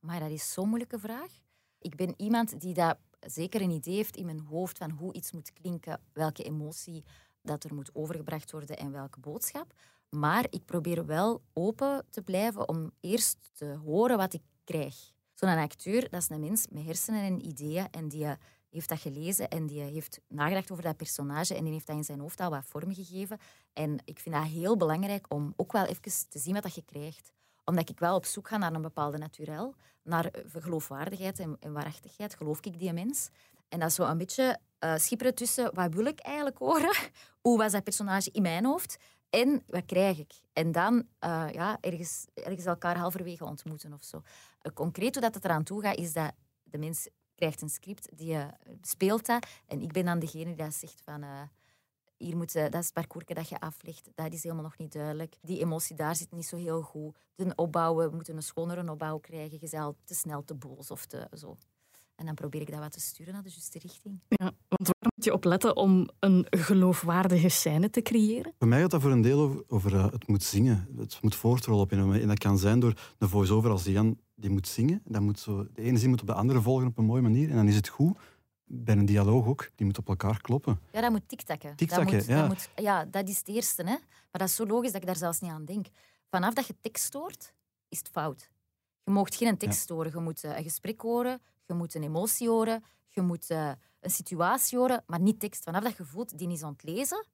Maar dat is zo'n moeilijke vraag. Ik ben iemand die dat zeker een idee heeft in mijn hoofd van hoe iets moet klinken, welke emotie dat er moet overgebracht worden en welke boodschap. Maar ik probeer wel open te blijven om eerst te horen wat ik krijg. Zo'n acteur, dat is een mens met hersenen en ideeën en die heeft dat gelezen en die heeft nagedacht over dat personage en die heeft dat in zijn hoofd al wat vorm gegeven. En ik vind dat heel belangrijk om ook wel even te zien wat dat je krijgt omdat ik wel op zoek ga naar een bepaalde naturel, naar eh, geloofwaardigheid en, en waarachtigheid. Geloof ik die mens? En dat is zo een beetje eh, schipperen tussen wat wil ik eigenlijk horen, <laughs> hoe was dat personage in mijn hoofd en wat krijg ik? En dan eh, ja, ergens, ergens elkaar halverwege ontmoeten of zo. Concreet hoe dat het eraan toe gaat, is dat de mens krijgt een script, die speelt dat en ik ben dan degene die dat zegt van... hier moet, eh, dat is het parcours dat je aflegt. Dat is helemaal nog niet duidelijk. Die emotie daar zit niet zo heel goed. De opbouw, we moeten een schonere opbouw krijgen. Je bent al te snel te boos of te zo. En dan probeer ik dat wat te sturen naar de juiste richting. Ja, want waar moet je op letten om een geloofwaardige scène te creëren? Voor mij gaat dat voor een deel over, over eh, het moet zingen. Het moet voortrollen op een moment. En dat kan zijn door een voice-over als Jan die moet zingen. Dat moet zo, de ene zin moet op de andere volgen op een mooie manier. En dan is het goed. Bij een dialoog ook. Die moet op elkaar kloppen. Ja, dat moet tiktakken. Tiktakken, dat moet, ja. Dat moet, ja, dat is het eerste. Hè? Maar dat is zo logisch dat ik daar zelfs niet aan denk. Vanaf dat je tekst hoort, is het fout. Je mag geen tekst horen. Je moet eh, een gesprek horen, je moet een emotie horen, je moet eh, een situatie horen, maar niet tekst. Vanaf dat je voelt, die is aan het lezen,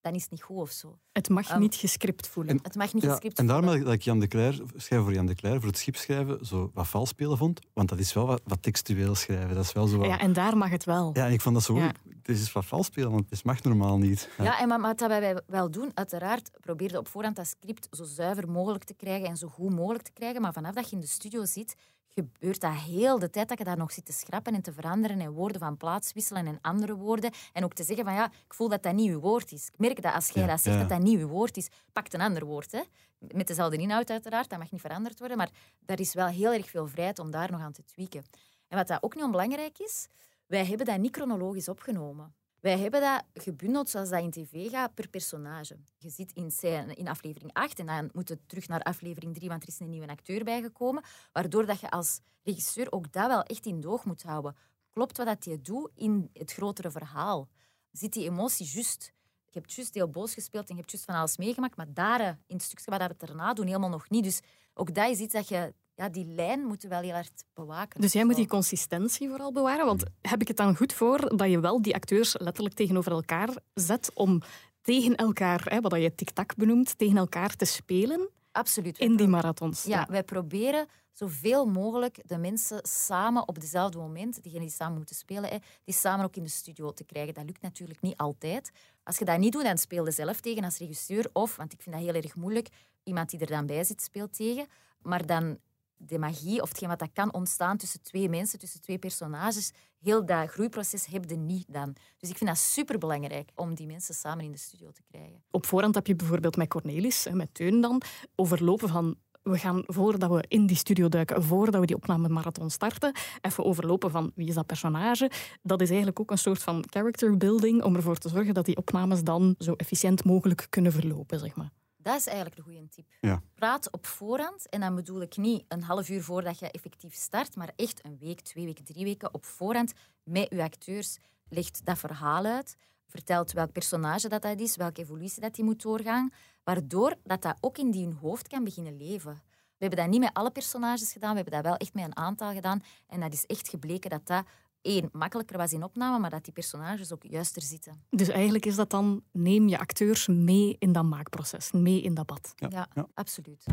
dan is het niet goed of zo. Het mag Ehm, niet gescript voelen. Het mag niet Ja, gescript en daarom voelen. dat ik Jan de Cler, schrijven voor Jan de Cler, voor het schip schrijven, zo wat vals spelen vond. Want dat is wel wat, wat textueel schrijven. Dat is wel zo wat- ja, en daar mag het wel. Ja, en ik vond dat zo Ja. Het is wat vals spelen, want het mag normaal niet. Ja. Ja, en maar, maar wat wij wel doen, uiteraard probeerde op voorhand dat script zo zuiver mogelijk te krijgen en zo goed mogelijk te krijgen. Maar vanaf dat je in de studio zit, gebeurt dat heel de tijd dat je daar nog zit te schrappen en te veranderen en woorden van plaats wisselen en andere woorden. En ook te zeggen van ja, ik voel dat dat niet uw woord is. Ik merk dat als jij Ja, dat zegt, ja. dat dat niet uw woord is. Pak een ander woord. Hè. Met dezelfde inhoud uiteraard, dat mag niet veranderd worden. Maar daar is wel heel erg veel vrijheid om daar nog aan te tweaken. En wat dat ook niet onbelangrijk is, wij hebben dat niet chronologisch opgenomen. Wij hebben dat gebundeld zoals dat in tv gaat per personage. Je zit in, scène- in aflevering 8 en dan moet het terug naar aflevering 3, want er is een nieuwe acteur bijgekomen. Waardoor dat je als regisseur ook dat wel echt in doog moet houden. Klopt wat dat je doet in het grotere verhaal? Zit die emotie juist? Je hebt juist heel boos gespeeld en je hebt juist van alles meegemaakt, maar daar, eh, in het stukje wat we erna doen, helemaal nog niet. Dus ook dat is iets dat je... Ja, die lijn moeten we wel heel hard bewaken. Dus jij moet die consistentie vooral bewaren. Want heb ik het dan goed voor dat je wel die acteurs letterlijk tegenover elkaar zet om tegen elkaar, hè, wat je tik-tak benoemt, tegen elkaar te spelen Absoluut. In die marathons? Ja, wij proberen zoveel mogelijk de mensen samen op dezelfde moment, diegenen die samen moeten spelen, hè, die samen ook in de studio te krijgen. Dat lukt natuurlijk niet altijd. Als je dat niet doet, dan speel je zelf tegen als regisseur. Of, want ik vind dat heel erg moeilijk, iemand die er dan bij zit speelt tegen. Maar dan de magie of hetgeen wat dat kan ontstaan tussen twee mensen, tussen twee personages, heel dat groeiproces heb je niet dan. Dus ik vind dat superbelangrijk om die mensen samen in de studio te krijgen. Op voorhand heb je bijvoorbeeld met Cornelis en met Teun dan overlopen van we gaan, voordat we in die studio duiken, voordat we die opnamemarathon starten, even overlopen van wie is dat personage. Dat is eigenlijk ook een soort van character building om ervoor te zorgen dat die opnames dan zo efficiënt mogelijk kunnen verlopen, zeg maar. Dat is eigenlijk de goede tip. Ja. Praat op voorhand. En dan bedoel ik niet een half uur voordat je effectief start, maar echt een week, twee weken, drie weken op voorhand met je acteurs. Legt dat verhaal uit. Vertelt welk personage dat, dat is, welke evolutie dat die moet doorgaan. Waardoor dat, dat ook in die hun hoofd kan beginnen leven. We hebben dat niet met alle personages gedaan, we hebben dat wel echt met een aantal gedaan. En dat is echt gebleken dat dat Eén makkelijker was in opname, maar dat die personages ook juister zitten. Dus eigenlijk is dat dan, neem je acteurs mee in dat maakproces, mee in dat bad. ja. ja. absoluut.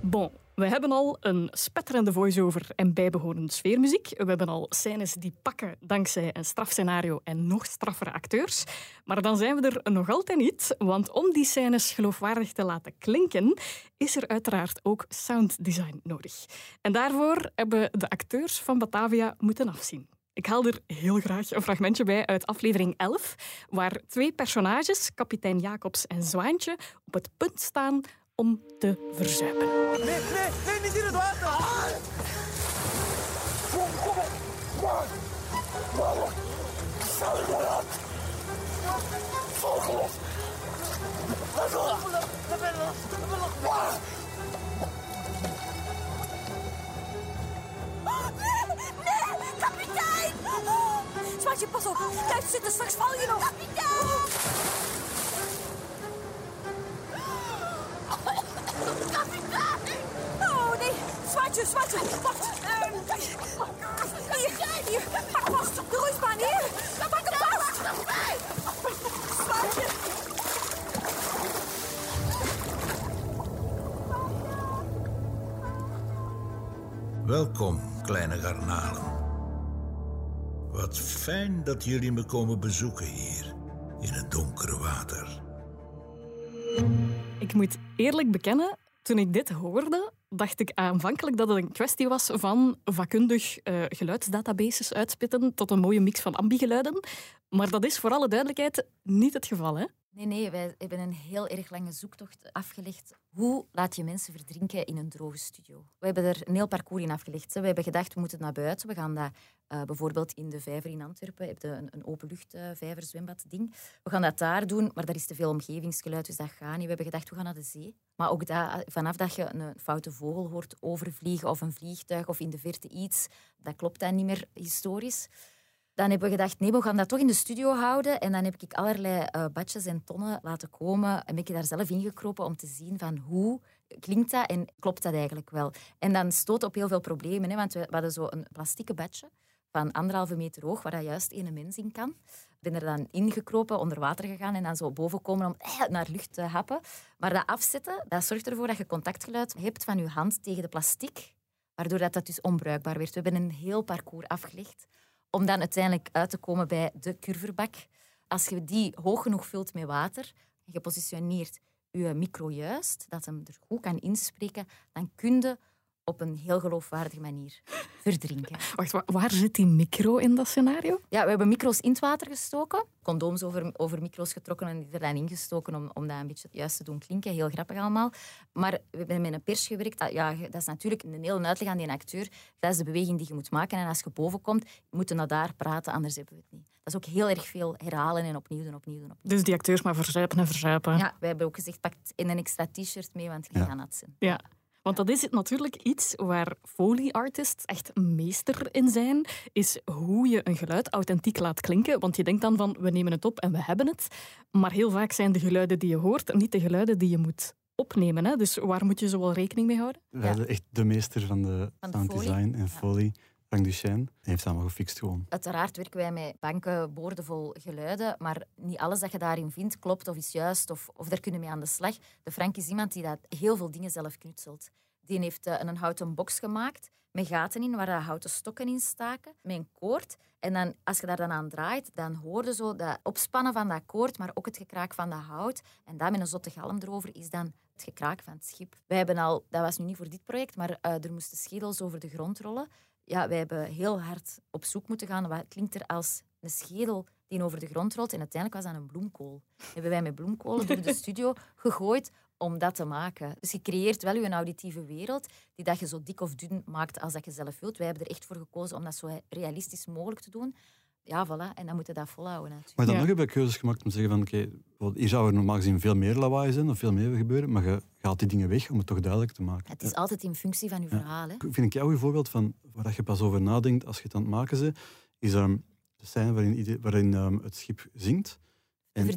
Bon, we hebben al een spetterende voice-over en bijbehorende sfeermuziek. We hebben al scènes die pakken dankzij een strafscenario en nog straffere acteurs. Maar dan zijn we er nog altijd niet, want om die scènes geloofwaardig te laten klinken, is er uiteraard ook sounddesign nodig. En daarvoor hebben de acteurs van Batavia moeten afzien. Ik haal er heel graag een fragmentje bij uit aflevering 11, waar twee personages, kapitein Jacobs en Zwaantje, op het punt staan om te verzuipen. Nee, nee, nee, niet in het water! Nee, kapitein! Zwaantje, pas op. Blijf zitten, straks val je nog. Kapitein! Zwaantje, Zwaantje, wacht. Ehm, Hier, hier. Pak vast. De roeisbaan, hier. Pak hem vast. Welkom, kleine garnalen. Wat fijn dat jullie me komen bezoeken hier, in het donkere water. Ik moet eerlijk bekennen, toen ik dit hoorde, dacht ik aanvankelijk dat het een kwestie was van vakkundig eh, geluidsdatabases uitspitten tot een mooie mix van ambigeluiden. Maar dat is voor alle duidelijkheid niet het geval, hè? Nee, nee, wij hebben een heel erg lange zoektocht afgelegd. Hoe laat je mensen verdrinken in een droge studio? We hebben er een heel parcours in afgelegd. We hebben gedacht, we moeten naar buiten. We gaan dat eh, bijvoorbeeld in de vijver in Antwerpen. Je een, een openluchtvijver, zwembad ding. We gaan dat daar doen, maar daar is te veel omgevingsgeluid, dus dat gaat niet. We hebben gedacht, we gaan naar de zee. Maar ook dat, vanaf dat je een foute vogel hoort overvliegen of een vliegtuig of in de verte iets, dat klopt dan niet meer historisch. Dan hebben we gedacht, nee, we gaan dat toch in de studio houden. En dan heb ik allerlei eh, badjes en tonnen laten komen. En ben ik daar zelf ingekropen om te zien van hoe klinkt dat en klopt dat eigenlijk wel. En dan stoot op heel veel problemen. Hè, want we, we hadden zo een plastieke badje van anderhalve meter hoog, waar dat juist één mens in kan. Ik ben er dan ingekropen, onder water gegaan en dan zo boven komen om eh, naar lucht te happen. Maar dat afzetten, dat zorgt ervoor dat je contactgeluid hebt van je hand tegen de plastic, waardoor dat, dat dus onbruikbaar werd. We hebben een heel parcours afgelegd om dan uiteindelijk uit te komen bij de curverbak. Als je die hoog genoeg vult met water en je positioneert je micro juist, dat hem er goed kan inspreken, dan kun je op een heel geloofwaardige manier verdrinken. <laughs> Wacht, wa- waar zit die micro in dat scenario? Ja, we hebben micro's in het water gestoken, condooms over, over micro's getrokken en die er dan ingestoken om, om dat een beetje juist te doen klinken. Heel grappig allemaal. Maar we hebben met een pers gewerkt. Dat, ja, dat is natuurlijk een hele uitleg aan die acteur. Dat is de beweging die je moet maken. En als je boven komt, moet je naar daar praten, anders hebben we het niet. Dat is ook heel erg veel herhalen en opnieuw doen, opnieuw doen, opnieuw. Dus die acteurs maar verzuipen en verzuipen. Ja, wij hebben ook gezegd, pak een extra t-shirt mee, want je Ja. gaat nat zijn. Ja. Want dat is het natuurlijk iets waar Foley artists echt meester in zijn, is hoe je een geluid authentiek laat klinken. Want je denkt dan van, we nemen het op en we hebben het. Maar heel vaak zijn de geluiden die je hoort niet de geluiden die je moet opnemen. Hè? Dus waar moet je zo wel rekening mee houden? Wij hadden echt de meester van de Van sound Foley. design en Ja. Frank Duchesne. Die heeft het allemaal gefixt gewoon. Uiteraard werken wij met banken boordevol geluiden, maar niet alles dat je daarin vindt klopt of is juist of, of daar kunnen mee aan de slag. De Frank is iemand die dat heel veel dingen zelf knutselt. Die heeft eh, een houten box gemaakt met gaten in waar daar houten stokken in staken, met een koord. En dan, als je daar dan aan draait, dan hoor je zo dat opspannen van dat koord, maar ook het gekraak van dat hout. En dat met een zotte galm erover is dan het gekraak van het schip. Wij hebben al, dat was nu niet voor dit project, maar eh, er moesten schedels over de grond rollen. Ja, wij hebben heel hard op zoek moeten gaan. Wat klinkt er als een schedel die over de grond rolt? En uiteindelijk was dat een bloemkool. Hebben wij met bloemkolen door de studio <laughs> gegooid om dat te maken. Dus je creëert wel je auditieve wereld die dat je zo dik of dun maakt als dat je zelf wilt. Wij hebben er echt voor gekozen om dat zo realistisch mogelijk te doen. Ja, voilà. En dan moet je dat volhouden natuurlijk. Maar dan Ja. nog heb ik keuzes gemaakt om te zeggen van oké, hier zou er normaal gezien veel meer lawaai zijn of veel meer gebeuren, maar je gaat die dingen weg om het toch duidelijk te maken. Het is altijd in functie van je verhaal. Hè? Ik vind ik jou een voorbeeld van waar je pas over nadenkt als je het aan het maken bent, is ehm, de scène waarin, waarin ehm, het schip zinkt. De En de de,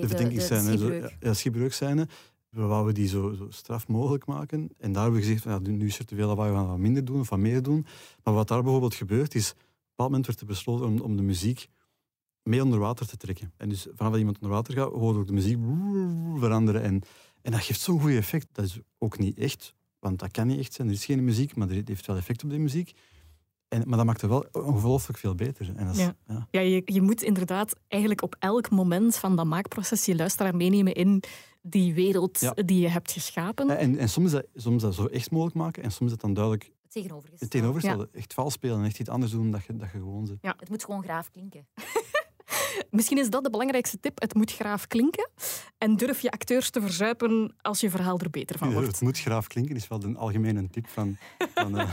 de, verdrinkingsscène, zo, schipbreuk. ja, ja, schipbreuk-scène. We wouden die zo, zo straf mogelijk maken. En daar hebben we gezegd, van, ja, nu is er te veel lawaai, we gaan wat minder doen of wat meer doen. Maar wat daar bijvoorbeeld gebeurt, is... Op een bepaald moment werd er besloten om, om de muziek mee onder water te trekken. En dus vanaf dat iemand onder water gaat, hoort ook de muziek veranderen. En, en dat geeft zo'n goed effect. Dat is ook niet echt, Want dat kan niet echt zijn. Er is geen muziek, maar er heeft wel effect op die muziek. En, maar dat maakt het wel ongelooflijk veel beter. En dat is, Ja. ja. Ja, je, je moet inderdaad eigenlijk op elk moment van dat maakproces je luisteraar meenemen in die wereld Ja. die je hebt geschapen. En, en soms, dat, soms dat zo echt mogelijk maken en soms dat dan duidelijk Het tegenovergestelde. het tegenovergestelde. Echt vals spelen en echt iets anders doen dan je, dat je gewoon zit. Het moet gewoon graaf klinken. <laughs> Misschien is dat de belangrijkste tip. Het moet graaf klinken. En durf je acteurs te verzuipen als je verhaal er beter van Ja, wordt. het moet graaf klinken, is wel de algemene tip van, van, eh,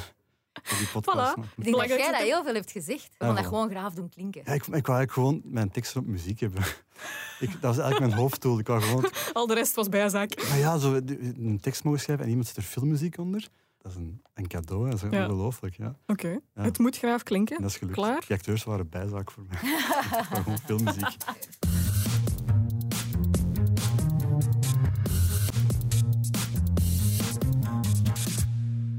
van die <laughs> podcast. Voilà. Ik denk dat jij dat heel veel hebt gezegd. Ja, gaan dat gewoon graaf doen klinken. Ja, ik, ik wou eigenlijk gewoon mijn teksten op muziek hebben. <laughs> Ik, dat was eigenlijk mijn hoofddoel. Ik wou gewoon, Al de rest was bijzaak. maar ja, zo een tekst mogen schrijven en iemand zet er filmmuziek onder. Dat is een, een cadeau, dat is Ja. ongelooflijk. Ja. Oké, Ja. het moet graaf klinken. En dat is gelukt. Klaar? Die acteurs waren bijzaak voor mij. <laughs> <laughs> Gewoon filmmuziek.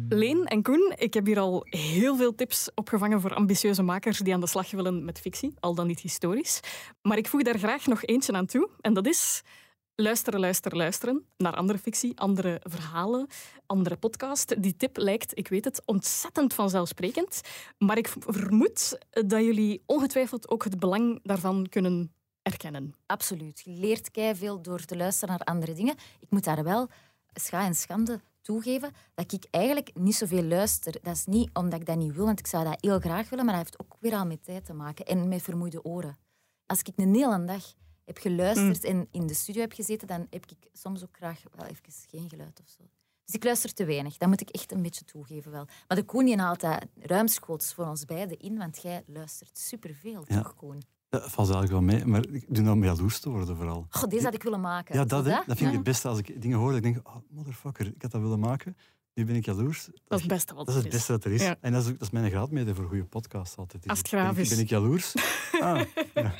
Leen en Koen, ik heb hier al heel veel tips opgevangen voor ambitieuze makers die aan de slag willen met fictie, al dan niet historisch. Maar ik voeg daar graag nog eentje aan toe. En dat is luisteren, luisteren, luisteren naar andere fictie, andere verhalen, andere podcast. Die tip lijkt, ik weet het, ontzettend vanzelfsprekend. Maar ik vermoed dat jullie ongetwijfeld ook het belang daarvan kunnen erkennen. Absoluut. Je leert veel door te luisteren naar andere dingen. Ik moet daar wel scha en schande toegeven dat ik eigenlijk niet zoveel luister. Dat is niet omdat ik dat niet wil, want ik zou dat heel graag willen, maar dat heeft ook weer al met tijd te maken en met vermoeide oren. Als ik een hele dag heb geluisterd en in de studio heb gezeten, dan heb ik soms ook graag wel even geen geluid of zo. Dus ik luister te weinig. Dat moet ik echt een beetje toegeven wel. Maar de Koen die haalt dat ruimschoots voor ons beiden in, want jij luistert superveel, Ja. toch Koen? Dat valt eigenlijk wel mee, maar ik doe nou om jaloers te worden vooral. Goh, deze had ik willen maken. Ja, dat, je dat vind ik Ja. het beste als ik dingen hoor. Dat ik denk, oh, motherfucker, ik had dat willen maken. Nu ben ik jaloers. Dat is het beste wat Dat is er het is. beste dat er is. Ja. En dat is, ook, dat is mijn graadmeter voor goede podcasts altijd. Als het graaf ik, is. Ben ik jaloers? <laughs> Ah, ja.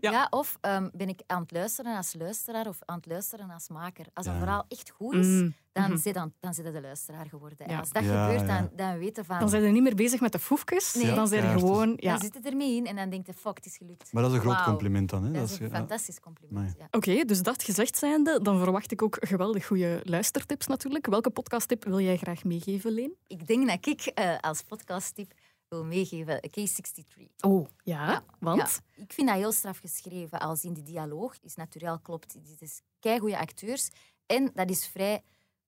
Ja. Ja. of ehm, ben ik aan het luisteren als luisteraar of aan het luisteren als maker. Als een Ja. verhaal echt goed is, Mm. dan, Mhm. zit dan, dan zit de luisteraar geworden. Ja. als dat Ja, gebeurt, ja. dan, dan weten van... Dan zijn ze niet meer bezig met de foefjes. Nee. Dan zijn ze gewoon... Ja. Dan zit het ermee in en dan denkt je, fuck, het is gelukt. Maar dat is een groot compliment dan. Hè? Dat is een ja. fantastisch compliment. Oké, dus dat gezegd zijnde, dan verwacht ik ook geweldig goede luistertips natuurlijk. Welke podcasttip wil jij graag meegeven, Leen? Ik denk dat ik eh, als podcasttip wil meegeven K63. Oh, ja, Ja, want? Ja, ik vind dat heel straf geschreven. Als in die dialoog is natuurlijk klopt. Het is keigoede acteurs. En dat is vrij...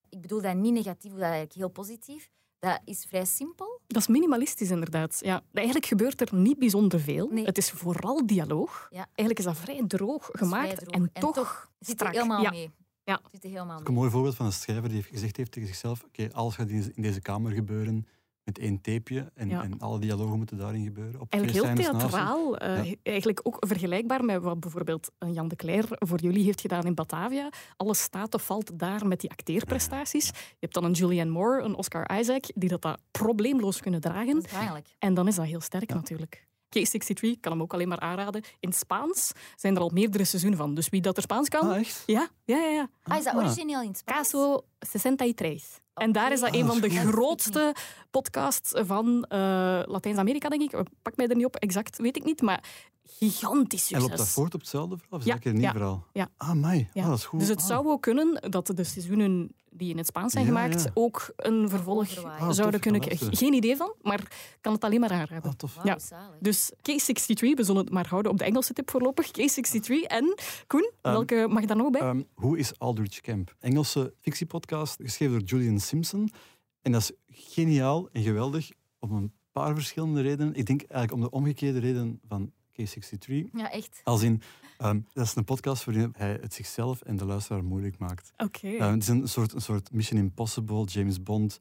Ik bedoel dat niet negatief, dat eigenlijk heel positief. Dat is vrij simpel. Dat is minimalistisch inderdaad. Ja, eigenlijk gebeurt er niet bijzonder veel. Nee. Het is vooral dialoog. Ja. Eigenlijk is dat vrij droog Dat gemaakt vrij droog. en, toch zit er helemaal Ja. mee. Ja. Zit er helemaal ook een mooi voorbeeld van een schrijver die heeft gezegd heeft tegen zichzelf oké, alles gaat in deze kamer gebeuren met één tapeje en, Ja. en alle dialogen moeten daarin gebeuren. Op Eigenlijk heel theatraal. eh, Ja. Eigenlijk ook vergelijkbaar met wat bijvoorbeeld een Jan de Cler voor jullie heeft gedaan in Batavia. Alles staat of valt daar met die acteerprestaties. Je hebt dan een Julianne Moore, een Oscar Isaac, die dat, dat probleemloos kunnen dragen. Dat. En dan is dat heel sterk natuurlijk. K63 kan hem ook alleen maar aanraden. In Spaans zijn er al meerdere seizoenen van. Dus wie dat er Spaans kan... Ah, echt? Ja, ja, ja. ja. Ah, is dat Ah. origineel in het Spaans? Caso 63. En daar is dat een Ah, van de grootste podcasts van eh, Latijns-Amerika, denk ik. Pak mij er niet op, exact weet ik niet. Maar gigantisch En loopt dat succes. voort op hetzelfde verhaal? Of is Ja, dat een nieuw ja, verhaal? ja. Ah, mai. Ja. Ah, dat is goed. Dus het Ah. zou ook kunnen dat de seizoenen die in het Spaans zijn Ja, gemaakt ja. ook een vervolg. Ah, tof, zouden kan kunnen krijgen. Geen idee van, maar ik kan het alleen maar aanraden. Ah, tof. Ja. Dus K63, we zullen het maar houden op de Engelse tip voorlopig. K63 en Koen, Ehm, welke mag daar nog bij? Ehm, Hoe is Aldrich Camp? Engelse fictiepodcast, geschreven door Julian Simpson. En dat is geniaal en geweldig om een paar verschillende redenen. Ik denk eigenlijk om de omgekeerde reden van K63. Ja, echt. Als in, ehm, dat is een podcast waarin hij het zichzelf en de luisteraar moeilijk maakt. Oké. Ehm, het is een soort, een soort Mission Impossible, James Bond,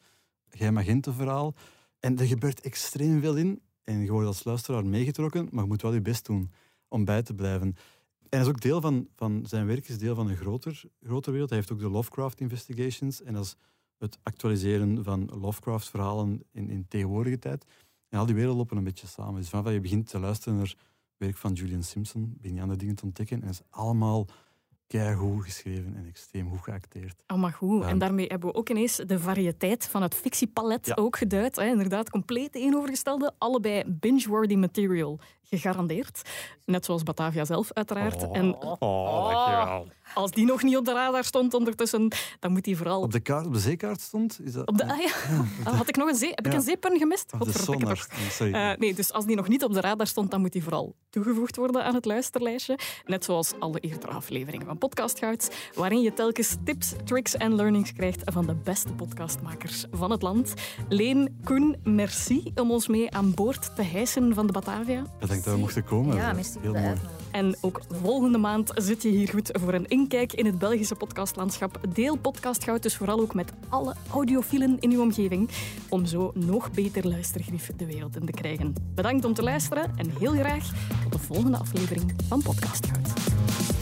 geheim agentenverhaal. En er gebeurt extreem veel in. En je wordt als luisteraar meegetrokken, maar je moet wel je best doen om bij te blijven. En dat is ook deel van, van zijn werk, is deel van een groter, groter wereld. Hij heeft ook de Lovecraft Investigations. En dat is het actualiseren van Lovecraft-verhalen in, in tegenwoordige tijd. En al die werelden lopen een beetje samen. Dus vanaf dat je begint te luisteren naar werk van Julian Simpson, begin je andere dingen te ontdekken. En het is allemaal keigoed geschreven en extreem goed geacteerd. Allemaal goed. En daarmee hebben we ook ineens de variëteit van het fictiepalet Ja. ook geduid. Hè. Inderdaad, compleet tegenovergestelde. Allebei binge-worthy material gegarandeerd. Net zoals Batavia zelf, uiteraard. En oh, dankjewel. Als die nog niet op de radar stond ondertussen, dan moet die vooral... Op de, kaart, op de zeekaart stond? Is dat... Op de, ah ja. <laughs> Ah, Had ik nog een zee? Heb ik Ja. een zeepun gemist? Of de sonar. Sorry. Eh, nee, dus als die nog niet op de radar stond, dan moet die vooral toegevoegd worden aan het luisterlijstje. Net zoals alle eerdere afleveringen van Podcast Gouds, waarin je telkens tips, tricks en learnings krijgt van de beste podcastmakers van het land. Leen, Koen, merci om ons mee aan boord te hijsen van de Batavia. Bedankt dat we mochten komen. Ja, merci heel mooi. En ook volgende maand zit je hier goed voor een inkijk in het Belgische podcastlandschap. Deel Podcast Goud dus vooral ook met alle audiofielen in uw omgeving, om zo nog beter luistergrief de wereld in te krijgen. Bedankt om te luisteren en heel graag tot de volgende aflevering van Podcast Goud.